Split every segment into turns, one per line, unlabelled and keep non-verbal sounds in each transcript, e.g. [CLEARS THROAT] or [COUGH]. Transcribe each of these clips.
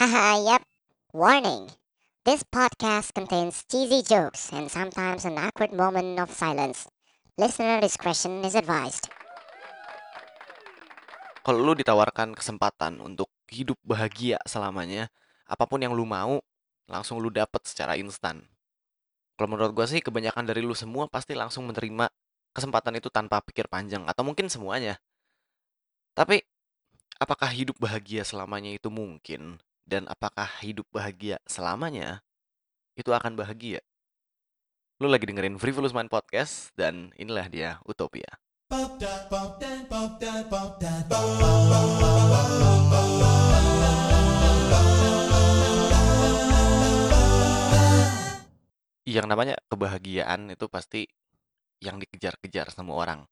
Haha, yep. Warning. This podcast contains cheesy jokes and sometimes an awkward moment of silence. Listener discretion is advised.
Kalau lu ditawarkan kesempatan untuk hidup bahagia selamanya, apa pun yang lu mau, langsung lu dapet secara instan. Kalau menurut gua sih kebanyakan dari lu semua pasti langsung menerima kesempatan itu tanpa pikir panjang atau mungkin semuanya. Tapi apakah hidup bahagia selamanya itu mungkin dan apakah hidup bahagia selamanya itu akan bahagia? Lu lagi dengerin Frivolous Mind Podcast dan inilah dia Utopia. Yang namanya kebahagiaan itu pasti yang dikejar-kejar sama orang.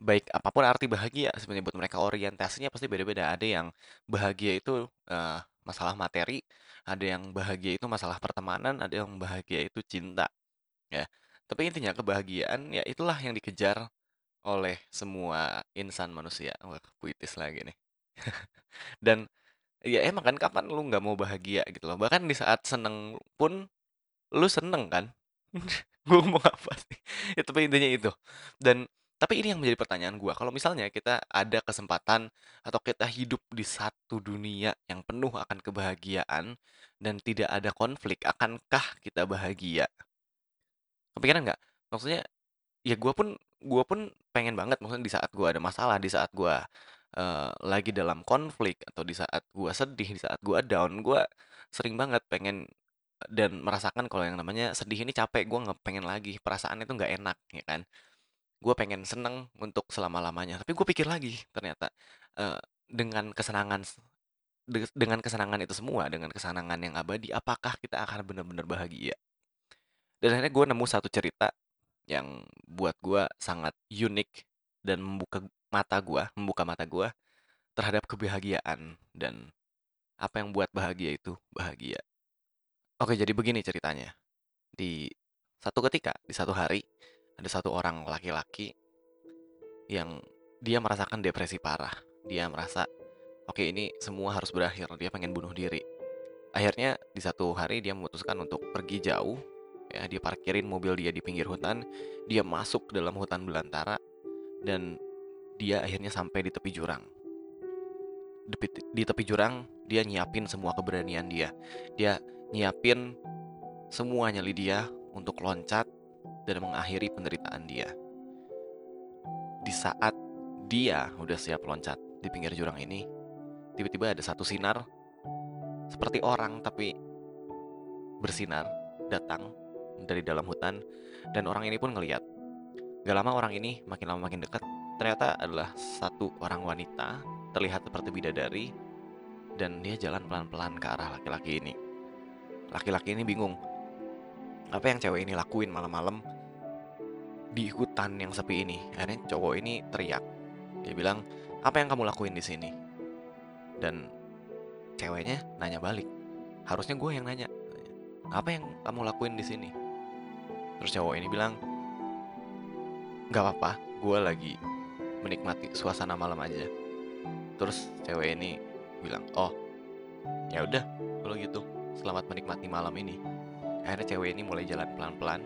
Baik apa pun arti bahagia sebenarnya buat mereka orientasinya pasti beda-beda. Ada yang bahagia itu eh, masalah materi, ada yang bahagia itu masalah pertemanan, ada yang bahagia itu cinta. Ya. Tapi intinya kebahagiaan ya itulah yang dikejar oleh semua insan manusia. Wah, puitis lagi nih. [LAUGHS] Dan ya emang kan kapan lu nggak mau bahagia gitu loh. Bahkan di saat seneng pun lu seneng kan? [LAUGHS] Gue ngomong apa sih? Ya, tapi intinya itu. Dan tapi ini yang menjadi pertanyaan gue. Kalau misalnya kita ada kesempatan atau kita hidup di satu dunia yang penuh akan kebahagiaan dan tidak ada konflik, akankah kita bahagia? Kepikiran nggak? Maksudnya ya gue pun gue pun pengen banget maksudnya di saat gue ada masalah, di saat gue uh, lagi dalam konflik atau di saat gue sedih, di saat gue down, gue sering banget pengen dan merasakan kalau yang namanya sedih ini capek, gue nggak pengen lagi, perasaan itu nggak enak, ya kan? Gue pengen seneng untuk selama-lamanya, tapi gue pikir lagi ternyata uh, dengan kesenangan de- dengan kesenangan itu semua, dengan kesenangan yang abadi, apakah kita akan benar-benar bahagia? Dan akhirnya gue nemu satu cerita yang buat gue sangat unik dan membuka mata gue, membuka mata gue terhadap kebahagiaan dan apa yang buat bahagia itu bahagia. Oke, jadi begini ceritanya. Di satu ketika, di satu hari, ada satu orang laki-laki yang dia merasakan depresi parah. Dia merasa, oke ini semua harus berakhir. Dia pengen bunuh diri. Akhirnya di satu hari dia memutuskan untuk pergi jauh. Ya, dia parkirin mobil dia di pinggir hutan. Dia masuk ke dalam hutan belantara dan dia akhirnya sampai di tepi jurang. Di, tepi jurang, dia nyiapin semua keberanian dia. Dia nyiapin semua nyali dia untuk loncat dan mengakhiri penderitaan dia. Di saat dia udah siap loncat di pinggir jurang ini, tiba-tiba ada satu sinar seperti orang tapi bersinar datang dari dalam hutan dan orang ini pun ngeliat. Gak lama orang ini makin lama makin dekat ternyata adalah satu orang wanita terlihat seperti bidadari dan dia jalan pelan-pelan ke arah laki-laki ini laki-laki ini bingung apa yang cewek ini lakuin malam-malam di hutan yang sepi ini. Akhirnya cowok ini teriak. Dia bilang apa yang kamu lakuin di sini? Dan ceweknya nanya balik harusnya gue yang nanya apa yang kamu lakuin di sini? Terus cowok ini bilang nggak apa-apa gue lagi menikmati suasana malam aja. Terus cewek ini bilang oh ya udah kalau gitu selamat menikmati malam ini. Akhirnya cewek ini mulai jalan pelan-pelan.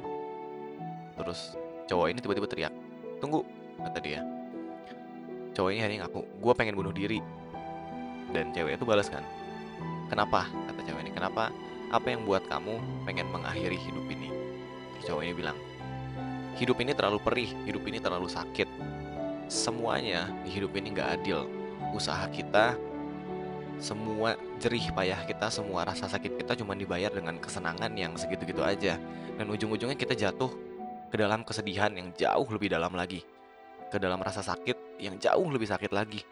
Terus cowok ini tiba-tiba teriak, tunggu, kata dia. Cowok ini akhirnya ngaku, gue pengen bunuh diri. Dan cewek itu balas kan, kenapa? Kata cewek ini, kenapa? Apa yang buat kamu pengen mengakhiri hidup ini? Cowok ini bilang, hidup ini terlalu perih, hidup ini terlalu sakit. Semuanya di hidup ini gak adil. Usaha kita semua jerih payah kita, semua rasa sakit kita cuma dibayar dengan kesenangan yang segitu-gitu aja. Dan ujung-ujungnya kita jatuh ke dalam kesedihan yang jauh lebih dalam lagi. Ke dalam rasa sakit yang jauh lebih sakit lagi.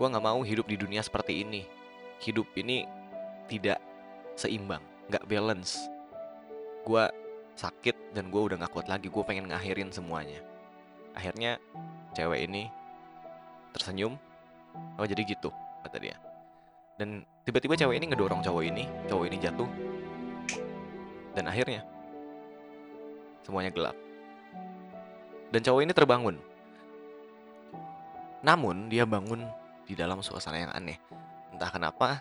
Gue gak mau hidup di dunia seperti ini. Hidup ini tidak seimbang, gak balance. Gue sakit dan gue udah gak kuat lagi. Gue pengen ngakhirin semuanya. Akhirnya cewek ini tersenyum. Oh jadi gitu, kata dia. Dan tiba-tiba cewek ini ngedorong cowok ini, cowok ini jatuh. Dan akhirnya semuanya gelap. Dan cowok ini terbangun. Namun dia bangun di dalam suasana yang aneh. Entah kenapa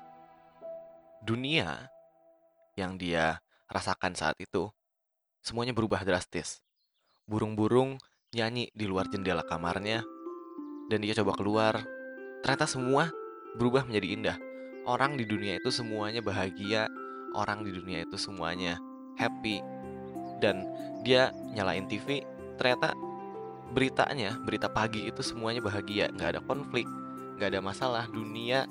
dunia yang dia rasakan saat itu semuanya berubah drastis. Burung-burung nyanyi di luar jendela kamarnya dan dia coba keluar. Ternyata semua berubah menjadi indah. Orang di dunia itu semuanya bahagia, orang di dunia itu semuanya happy. Dan dia nyalain TV, ternyata beritanya, berita pagi itu semuanya bahagia, nggak ada konflik, nggak ada masalah. Dunia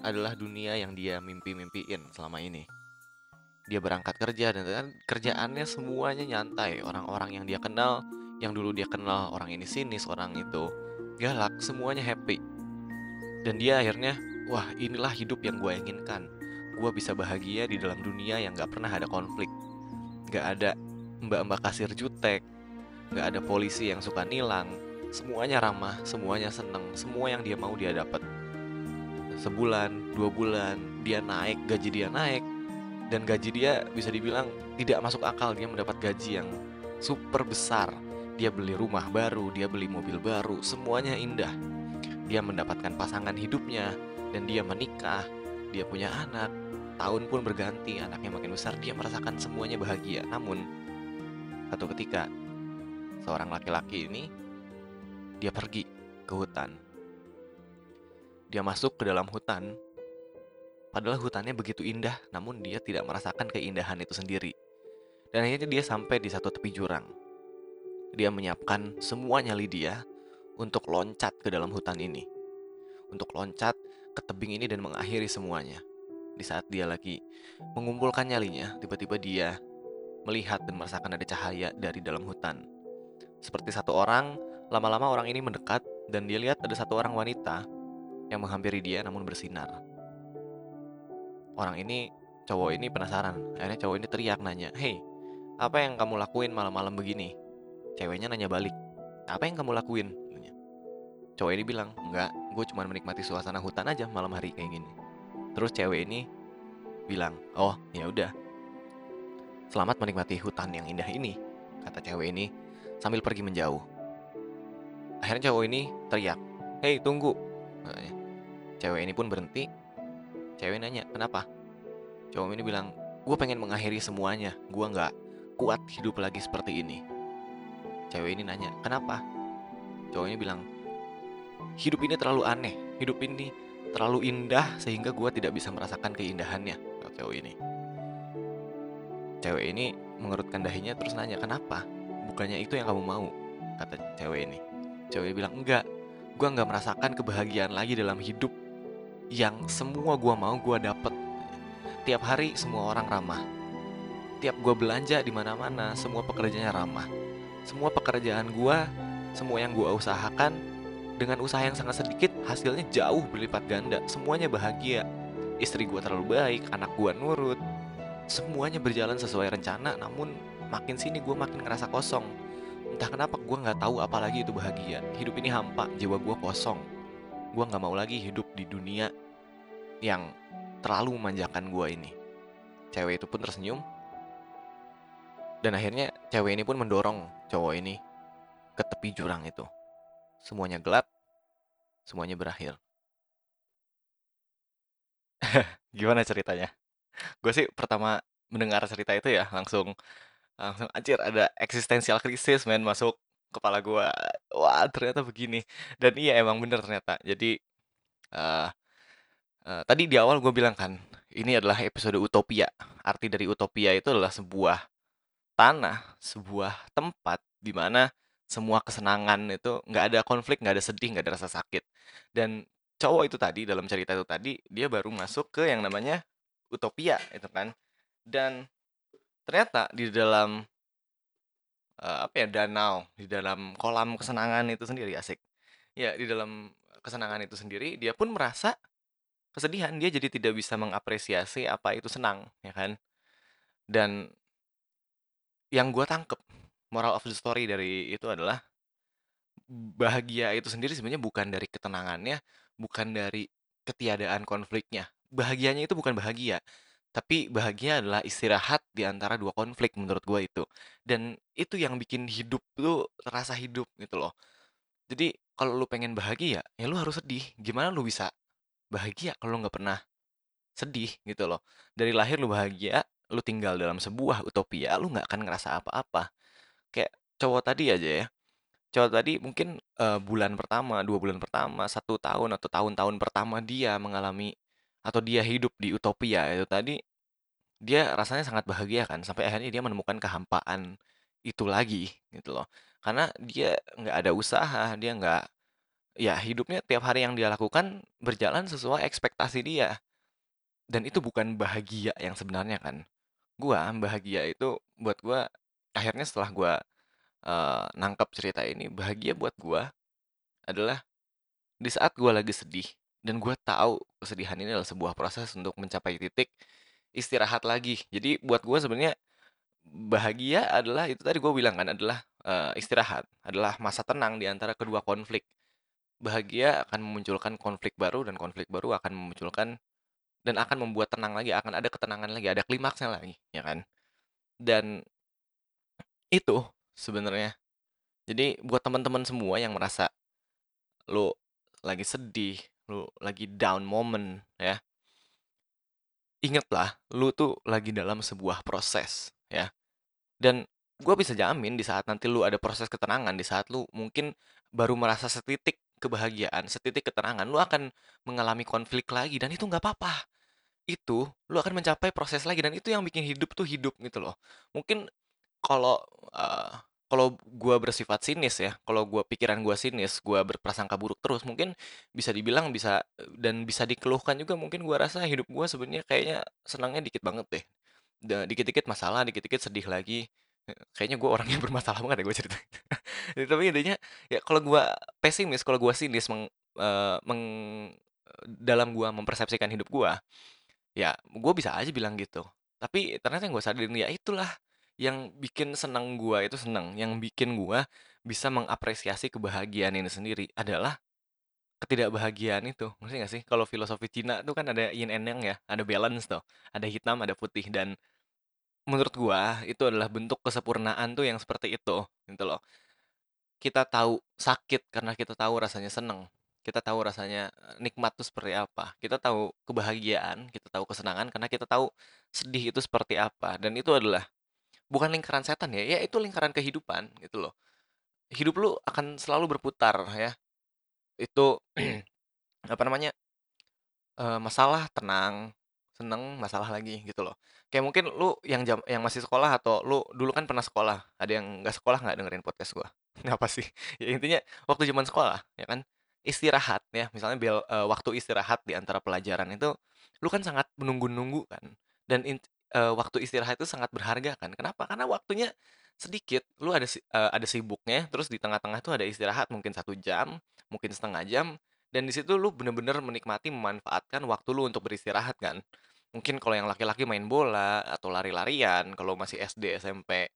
adalah dunia yang dia mimpi-mimpiin selama ini. Dia berangkat kerja dan kerjaannya semuanya nyantai. Orang-orang yang dia kenal, yang dulu dia kenal orang ini sinis, orang itu galak, semuanya happy. Dan dia akhirnya, wah inilah hidup yang gue inginkan. Gue bisa bahagia di dalam dunia yang gak pernah ada konflik. Gak ada mbak-mbak kasir jutek, gak ada polisi yang suka nilang. Semuanya ramah, semuanya seneng, semua yang dia mau dia dapat. Sebulan, dua bulan, dia naik, gaji dia naik, dan gaji dia bisa dibilang tidak masuk akal dia mendapat gaji yang super besar dia beli rumah baru, dia beli mobil baru, semuanya indah. Dia mendapatkan pasangan hidupnya dan dia menikah, dia punya anak. Tahun pun berganti, anaknya makin besar, dia merasakan semuanya bahagia. Namun, satu ketika seorang laki-laki ini dia pergi ke hutan. Dia masuk ke dalam hutan. Padahal hutannya begitu indah, namun dia tidak merasakan keindahan itu sendiri. Dan akhirnya dia sampai di satu tepi jurang dia menyiapkan semua nyali dia untuk loncat ke dalam hutan ini. Untuk loncat ke tebing ini dan mengakhiri semuanya. Di saat dia lagi mengumpulkan nyalinya, tiba-tiba dia melihat dan merasakan ada cahaya dari dalam hutan. Seperti satu orang, lama-lama orang ini mendekat dan dia lihat ada satu orang wanita yang menghampiri dia namun bersinar. Orang ini, cowok ini penasaran. Akhirnya cowok ini teriak nanya, Hei, apa yang kamu lakuin malam-malam begini? Ceweknya nanya balik, apa yang kamu lakuin? Cowok ini bilang, enggak, gue cuma menikmati suasana hutan aja malam hari kayak gini. Terus cewek ini bilang, oh ya udah, selamat menikmati hutan yang indah ini, kata cewek ini sambil pergi menjauh. Akhirnya cowok ini teriak, hei tunggu. Cewek ini pun berhenti. Cewek nanya, kenapa? Cowok ini bilang, gue pengen mengakhiri semuanya, gue nggak kuat hidup lagi seperti ini cewek ini nanya kenapa cowoknya bilang hidup ini terlalu aneh hidup ini terlalu indah sehingga gue tidak bisa merasakan keindahannya cewek ini cewek ini mengerutkan dahinya terus nanya kenapa bukannya itu yang kamu mau kata cewek ini cewek bilang enggak gue nggak merasakan kebahagiaan lagi dalam hidup yang semua gue mau gue dapet tiap hari semua orang ramah tiap gue belanja di mana-mana semua pekerjaannya ramah semua pekerjaan gue, semua yang gue usahakan, dengan usaha yang sangat sedikit, hasilnya jauh berlipat ganda. Semuanya bahagia. Istri gue terlalu baik, anak gue nurut. Semuanya berjalan sesuai rencana, namun makin sini gue makin ngerasa kosong. Entah kenapa gue nggak tahu apalagi itu bahagia. Hidup ini hampa, jiwa gue kosong. Gue nggak mau lagi hidup di dunia yang terlalu memanjakan gue ini. Cewek itu pun tersenyum, dan akhirnya cewek ini pun mendorong cowok ini ke tepi jurang itu. Semuanya gelap, semuanya berakhir. [LAUGHS] Gimana ceritanya? Gue sih pertama mendengar cerita itu ya langsung langsung anjir ada eksistensial krisis men masuk kepala gue. Wah ternyata begini. Dan iya emang bener ternyata. Jadi uh, uh, tadi di awal gue bilang kan ini adalah episode utopia. Arti dari utopia itu adalah sebuah tanah, sebuah tempat di mana semua kesenangan itu nggak ada konflik, nggak ada sedih, nggak ada rasa sakit. Dan cowok itu tadi dalam cerita itu tadi dia baru masuk ke yang namanya utopia itu kan. Dan ternyata di dalam uh, apa ya danau, di dalam kolam kesenangan itu sendiri asik. Ya, di dalam kesenangan itu sendiri dia pun merasa kesedihan, dia jadi tidak bisa mengapresiasi apa itu senang, ya kan? Dan yang gue tangkep moral of the story dari itu adalah bahagia itu sendiri sebenarnya bukan dari ketenangannya, bukan dari ketiadaan konfliknya. Bahagianya itu bukan bahagia, tapi bahagia adalah istirahat di antara dua konflik menurut gue itu. Dan itu yang bikin hidup lu terasa hidup gitu loh. Jadi kalau lu pengen bahagia, ya lu harus sedih. Gimana lu bisa bahagia kalau lu nggak pernah sedih gitu loh. Dari lahir lu bahagia, lu tinggal dalam sebuah utopia, lu nggak akan ngerasa apa-apa. Kayak cowok tadi aja ya. Cowok tadi mungkin eh, bulan pertama, dua bulan pertama, satu tahun atau tahun-tahun pertama dia mengalami atau dia hidup di utopia itu tadi dia rasanya sangat bahagia kan sampai akhirnya dia menemukan kehampaan itu lagi gitu loh. Karena dia nggak ada usaha dia nggak ya hidupnya tiap hari yang dia lakukan berjalan sesuai ekspektasi dia. Dan itu bukan bahagia yang sebenarnya kan. Gua bahagia itu buat gua akhirnya setelah gua eh, nangkap cerita ini bahagia buat gua adalah di saat gua lagi sedih dan gua tahu kesedihan ini adalah sebuah proses untuk mencapai titik istirahat lagi. Jadi buat gua sebenarnya bahagia adalah itu tadi gue bilang kan adalah eh, istirahat adalah masa tenang di antara kedua konflik. Bahagia akan memunculkan konflik baru dan konflik baru akan memunculkan dan akan membuat tenang lagi akan ada ketenangan lagi ada klimaksnya lagi ya kan? Dan itu sebenarnya. Jadi buat teman-teman semua yang merasa lu lagi sedih lu lagi down moment ya. Ingatlah lu tuh lagi dalam sebuah proses ya. Dan gue bisa jamin di saat nanti lu ada proses ketenangan di saat lu mungkin baru merasa setitik kebahagiaan setitik ketenangan lu akan mengalami konflik lagi dan itu nggak apa-apa. Itu lu akan mencapai proses lagi dan itu yang bikin hidup tuh hidup gitu loh. Mungkin kalau eh, kalau gua bersifat sinis ya kalau gua pikiran gua sinis gua berprasangka buruk terus mungkin bisa dibilang bisa dan bisa dikeluhkan juga mungkin gua rasa hidup gua sebenarnya kayaknya senangnya dikit banget deh. Dikit-dikit masalah dikit-dikit sedih lagi. Eh, kayaknya gua orang yang [LAUGHS] bermasalah banget ya gue cerita tapi intinya ya kalau gua pesimis kalau gua sinis meng, eh, meng- dalam gua mempersepsikan hidup gua Ya, gue bisa aja bilang gitu. Tapi ternyata yang gue sadarin ya itulah yang bikin senang gue itu senang, yang bikin gue bisa mengapresiasi kebahagiaan ini sendiri adalah ketidakbahagiaan itu. Ngerti gak sih? Kalau filosofi Cina tuh kan ada yin and yang ya, ada balance tuh, ada hitam, ada putih dan menurut gue itu adalah bentuk kesempurnaan tuh yang seperti itu, gitu loh. Kita tahu sakit karena kita tahu rasanya seneng. Kita tahu rasanya eh, nikmat tuh seperti apa. Kita tahu kebahagiaan, kita tahu kesenangan karena kita tahu sedih itu seperti apa. Dan itu adalah bukan lingkaran setan ya, ya itu lingkaran kehidupan gitu loh. Hidup lu akan selalu berputar ya. Itu [CLEARS THROAT] apa namanya? eh, masalah tenang, seneng, masalah lagi gitu loh. Kayak mungkin lu yang jam yang masih sekolah atau lu dulu kan pernah sekolah, ada yang nggak sekolah nggak dengerin podcast gua. [LAUGHS] Apa sih? Ya intinya waktu zaman sekolah ya kan istirahat ya, misalnya bel eee, waktu istirahat di antara pelajaran itu lu kan sangat menunggu-nunggu kan dan int eee, waktu istirahat itu sangat berharga kan. Kenapa? Karena waktunya sedikit, lu ada si eee, ada sibuknya, terus di tengah-tengah tuh ada istirahat mungkin satu jam, mungkin setengah jam, dan di situ lu bener-bener menikmati, memanfaatkan waktu lu untuk beristirahat kan. Mungkin kalau yang laki-laki main bola atau lari-larian, kalau masih SD, SMP,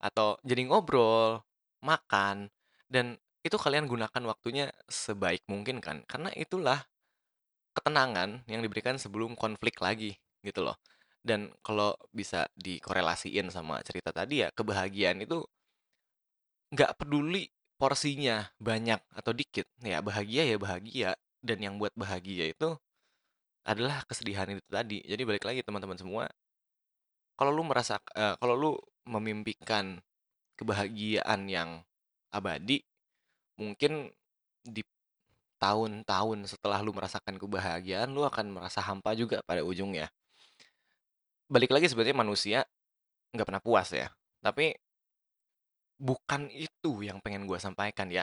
atau jadi ngobrol, makan, dan itu kalian gunakan waktunya sebaik mungkin kan. Karena itulah ketenangan yang diberikan sebelum konflik lagi gitu loh. Dan kalau bisa dikorelasiin sama cerita tadi ya, kebahagiaan itu nggak peduli porsinya banyak atau dikit. Ya bahagia ya bahagia. Dan yang buat bahagia itu adalah kesedihan itu tadi. Jadi balik lagi teman-teman semua, kalau lu merasa eh, kalau lu memimpikan kebahagiaan yang abadi, mungkin di tahun-tahun setelah lu merasakan kebahagiaan, lu akan merasa hampa juga pada ujungnya. Balik lagi sebenarnya manusia nggak pernah puas ya. Tapi bukan itu yang pengen gue sampaikan ya.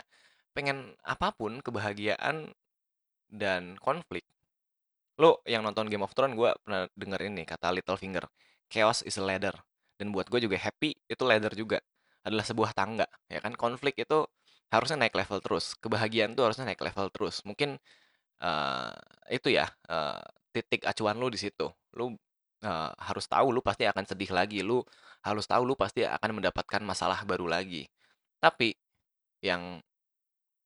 Pengen apa pun kebahagiaan dan konflik. Lo yang nonton Game of Thrones gue pernah denger ini kata Littlefinger, chaos is a ladder. Dan buat gue juga happy itu ladder juga adalah sebuah tangga ya kan konflik itu harusnya naik level terus kebahagiaan tuh harusnya naik level terus mungkin eh, itu ya eh, titik acuan lu di situ lu eh, harus tahu lu pasti akan sedih lagi lu harus tahu lu pasti akan mendapatkan masalah baru lagi. Tapi yang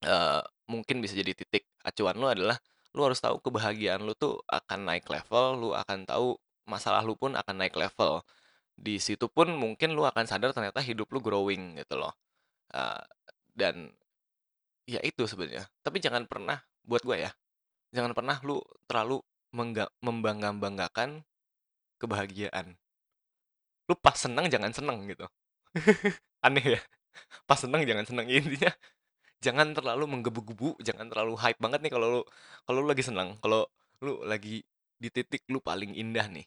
eh, mungkin bisa jadi titik acuan lu adalah lu harus tahu kebahagiaan lu tuh akan naik level lu akan tahu masalah lu pun akan naik level. Di situ pun mungkin lu akan sadar ternyata hidup lu growing gitu loh. Eh, dan ya itu sebenarnya. Tapi jangan pernah buat gue ya jangan pernah lu terlalu mengga membangga-banggakan kebahagiaan. Lu pas senang jangan seneng gitu. [LAUGHS] Aneh ya? Pas senang jangan seneng, ya intinya jangan terlalu menggebu-gebu, jangan terlalu hype banget nih kalau lu kalau lu lagi senang, kalau lu lagi di titik lu paling indah nih.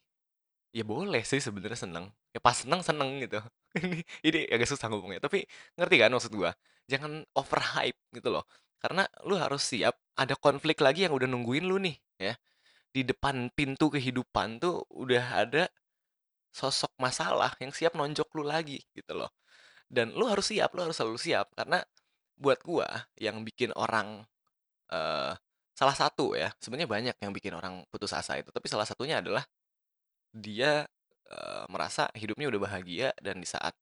Ya boleh sih sebenarnya seneng, ya pas seneng, seneng gitu. [LAUGHS] Ini ini agak susah ngomongnya, tapi ngerti kan maksud gua? Jangan over hype gitu loh. Karena lu harus siap ada konflik lagi yang udah nungguin lu nih, ya. Di depan pintu kehidupan tuh udah ada sosok masalah yang siap nonjok lu lagi gitu loh. Dan lu harus siap, lu harus selalu siap karena buat gua yang bikin orang eh salah satu ya, sebenarnya banyak yang bikin orang putus asa itu, tapi salah satunya adalah dia eh, merasa hidupnya udah bahagia dan di saat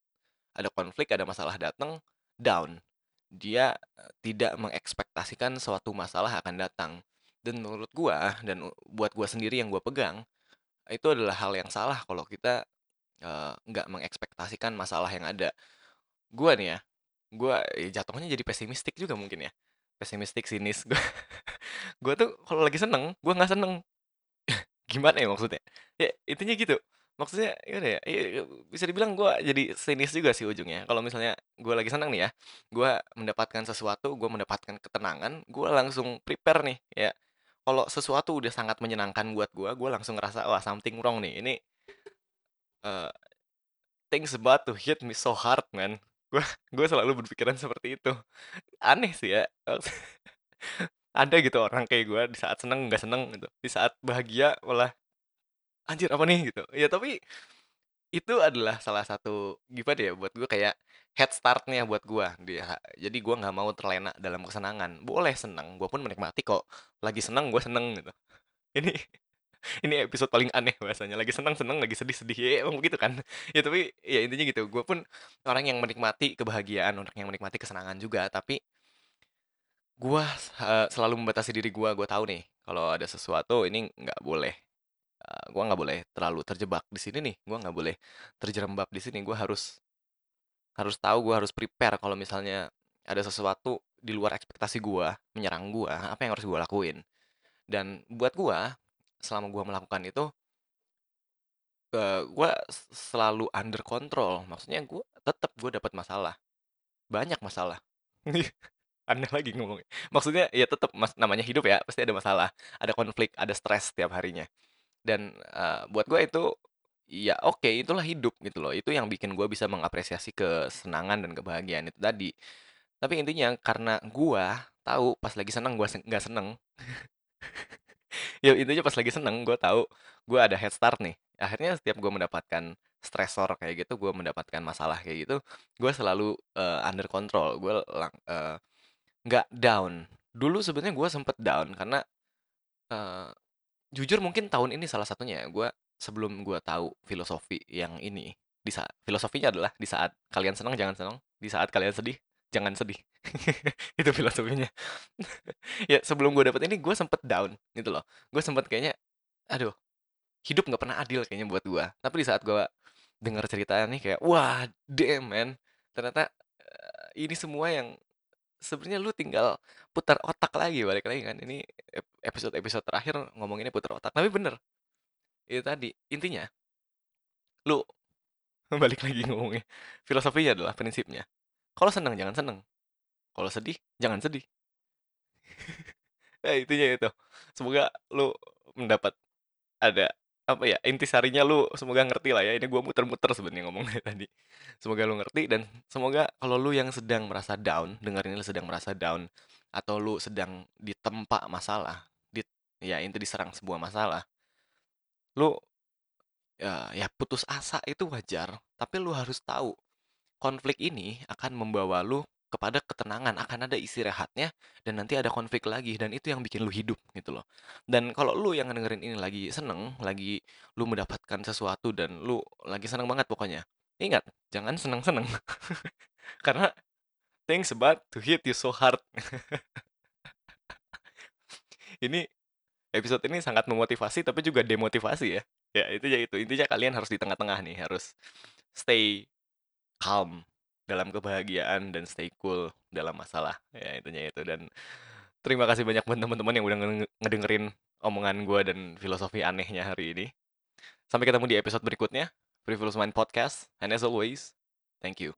ada konflik, ada masalah datang, down. Dia eh, tidak mengekspektasikan suatu masalah akan datang. Dan menurut gua dan buat gua sendiri yang gua pegang, itu adalah hal yang salah kalau kita eh, nggak mengekspektasikan masalah yang ada. Gua nih ya, gua ya jatuhnya jadi pesimistik juga mungkin ya. Pesimistik, sinis. [LAUGHS] Gua, gua tuh kalau lagi seneng, gua nggak seneng. [LAUGHS] Gimana ya maksudnya? Ya intinya gitu. Maksudnya gimana ya? Ya, ya, bisa dibilang gua jadi sinis juga sih ujungnya. Kalau misalnya gua lagi seneng nih ya, gua mendapatkan sesuatu, gua mendapatkan ketenangan, gua langsung prepare nih ya. Kalau sesuatu udah sangat menyenangkan buat gua, gua langsung ngerasa wah something wrong nih. Ini eh things about to hit me so hard, man. Gua gua selalu berpikiran seperti itu. Aneh sih ya. [LAUGHS] Ada gitu orang kayak gua di saat seneng nggak seneng gitu. Di saat bahagia malah anjir apa nih gitu. Ya tapi itu adalah salah satu gimana ya buat gua kayak head start-nya buat gua dia. Jadi gua nggak mau terlena dalam kesenangan. Boleh seneng, gua pun menikmati kok. Lagi seneng gua seneng gitu. [LAUGHS] Ini ini episode paling aneh bahasanya. Lagi seneng seneng, lagi sedih sedih. Ya emang begitu kan. [LAUGHS] Ya tapi ya intinya gitu. Gua pun orang yang menikmati kebahagiaan, orang yang menikmati kesenangan juga, tapi gua eh, selalu membatasi diri gua. Gua tahu nih kalau ada sesuatu ini nggak boleh. Eh, gua nggak boleh terlalu terjebak di sini nih. Gua nggak boleh terjerembab di sini. Gua harus harus tahu, gua harus prepare kalau misalnya ada sesuatu di luar ekspektasi gua menyerang gua, apa yang harus gua lakuin. Dan buat gua, selama gua melakukan itu, eh, gua s- selalu under control. Maksudnya gua tetap gua dapat masalah, banyak masalah. [LAUGHS] Aneh lagi ngomongnya. Maksudnya ya tetap mas namanya hidup ya, pasti ada masalah, ada konflik, ada stres setiap harinya. Dan, eee, buat gue itu, ya oke, itulah hidup gitu loh. Itu yang bikin gue bisa mengapresiasi kesenangan dan kebahagiaan itu tadi. Tapi intinya karena gua tahu pas lagi seneng gua se nggak seneng. [LAUGHS] Ya intinya pas lagi seneng gua tahu gua ada head start nih. Akhirnya setiap gua mendapatkan stresor kayak gitu, gua mendapatkan masalah kayak gitu, gua selalu, eee, under control. Gua lang eee, nggak down. Dulu sebenarnya gua sempet down karena, eee, jujur mungkin tahun ini salah satunya ya, gua sebelum gua tahu filosofi yang ini, di saat filosofinya adalah di saat kalian senang jangan senang, di saat kalian sedih jangan sedih. [LAUGHS] Itu filosofinya. [LAUGHS] Ya sebelum gue dapet ini gue sempet down gitu loh. Gue sempet kayaknya, aduh hidup nggak pernah adil kayaknya buat gue. Tapi di saat gue dengar ceritanya nih kayak, wah damn man. Ternyata eh, ini semua yang sebenarnya lu tinggal putar otak lagi balik lagi kan. Ini ep- episode-episode terakhir ngomonginnya putar otak. Tapi bener, itu tadi intinya lu [LAUGHS] balik lagi ngomongnya. Filosofinya adalah prinsipnya. Kalau seneng jangan seneng. Kalau sedih jangan sedih. [LAUGHS] Nah, intinya itu. Semoga lu mendapat ada apa ya intisarinya lu semoga ngerti lah ya ini gua muter-muter sebenarnya ngomongnya [LAUGHS] tadi semoga lu ngerti dan semoga kalau lu yang sedang merasa down dengerin ini sedang merasa down atau lu sedang ditempa masalah di ya inti diserang sebuah masalah lu ya, ya putus asa itu wajar tapi lu harus tahu konflik ini akan membawa lu kepada ketenangan, akan ada istirahatnya dan nanti ada konflik lagi dan itu yang bikin lu hidup gitu loh. Dan kalau lu yang dengerin ini lagi seneng, lagi lu mendapatkan sesuatu dan lu lagi seneng banget pokoknya. Ingat, jangan seneng-seneng. [LAUGHS] Karena things about to hit you so hard. [LAUGHS] ini episode ini sangat memotivasi tapi juga demotivasi ya. Ya, itu ya itu. Intinya kalian harus di tengah-tengah nih, harus stay calm dalam kebahagiaan dan stay cool dalam masalah. Ya, intinya itu dan terima kasih banyak buat teman-teman yang udah nge- ngedengerin omongan gue dan filosofi anehnya hari ini. Sampai ketemu di episode berikutnya, Frivolous Mind Podcast. And as always, thank you.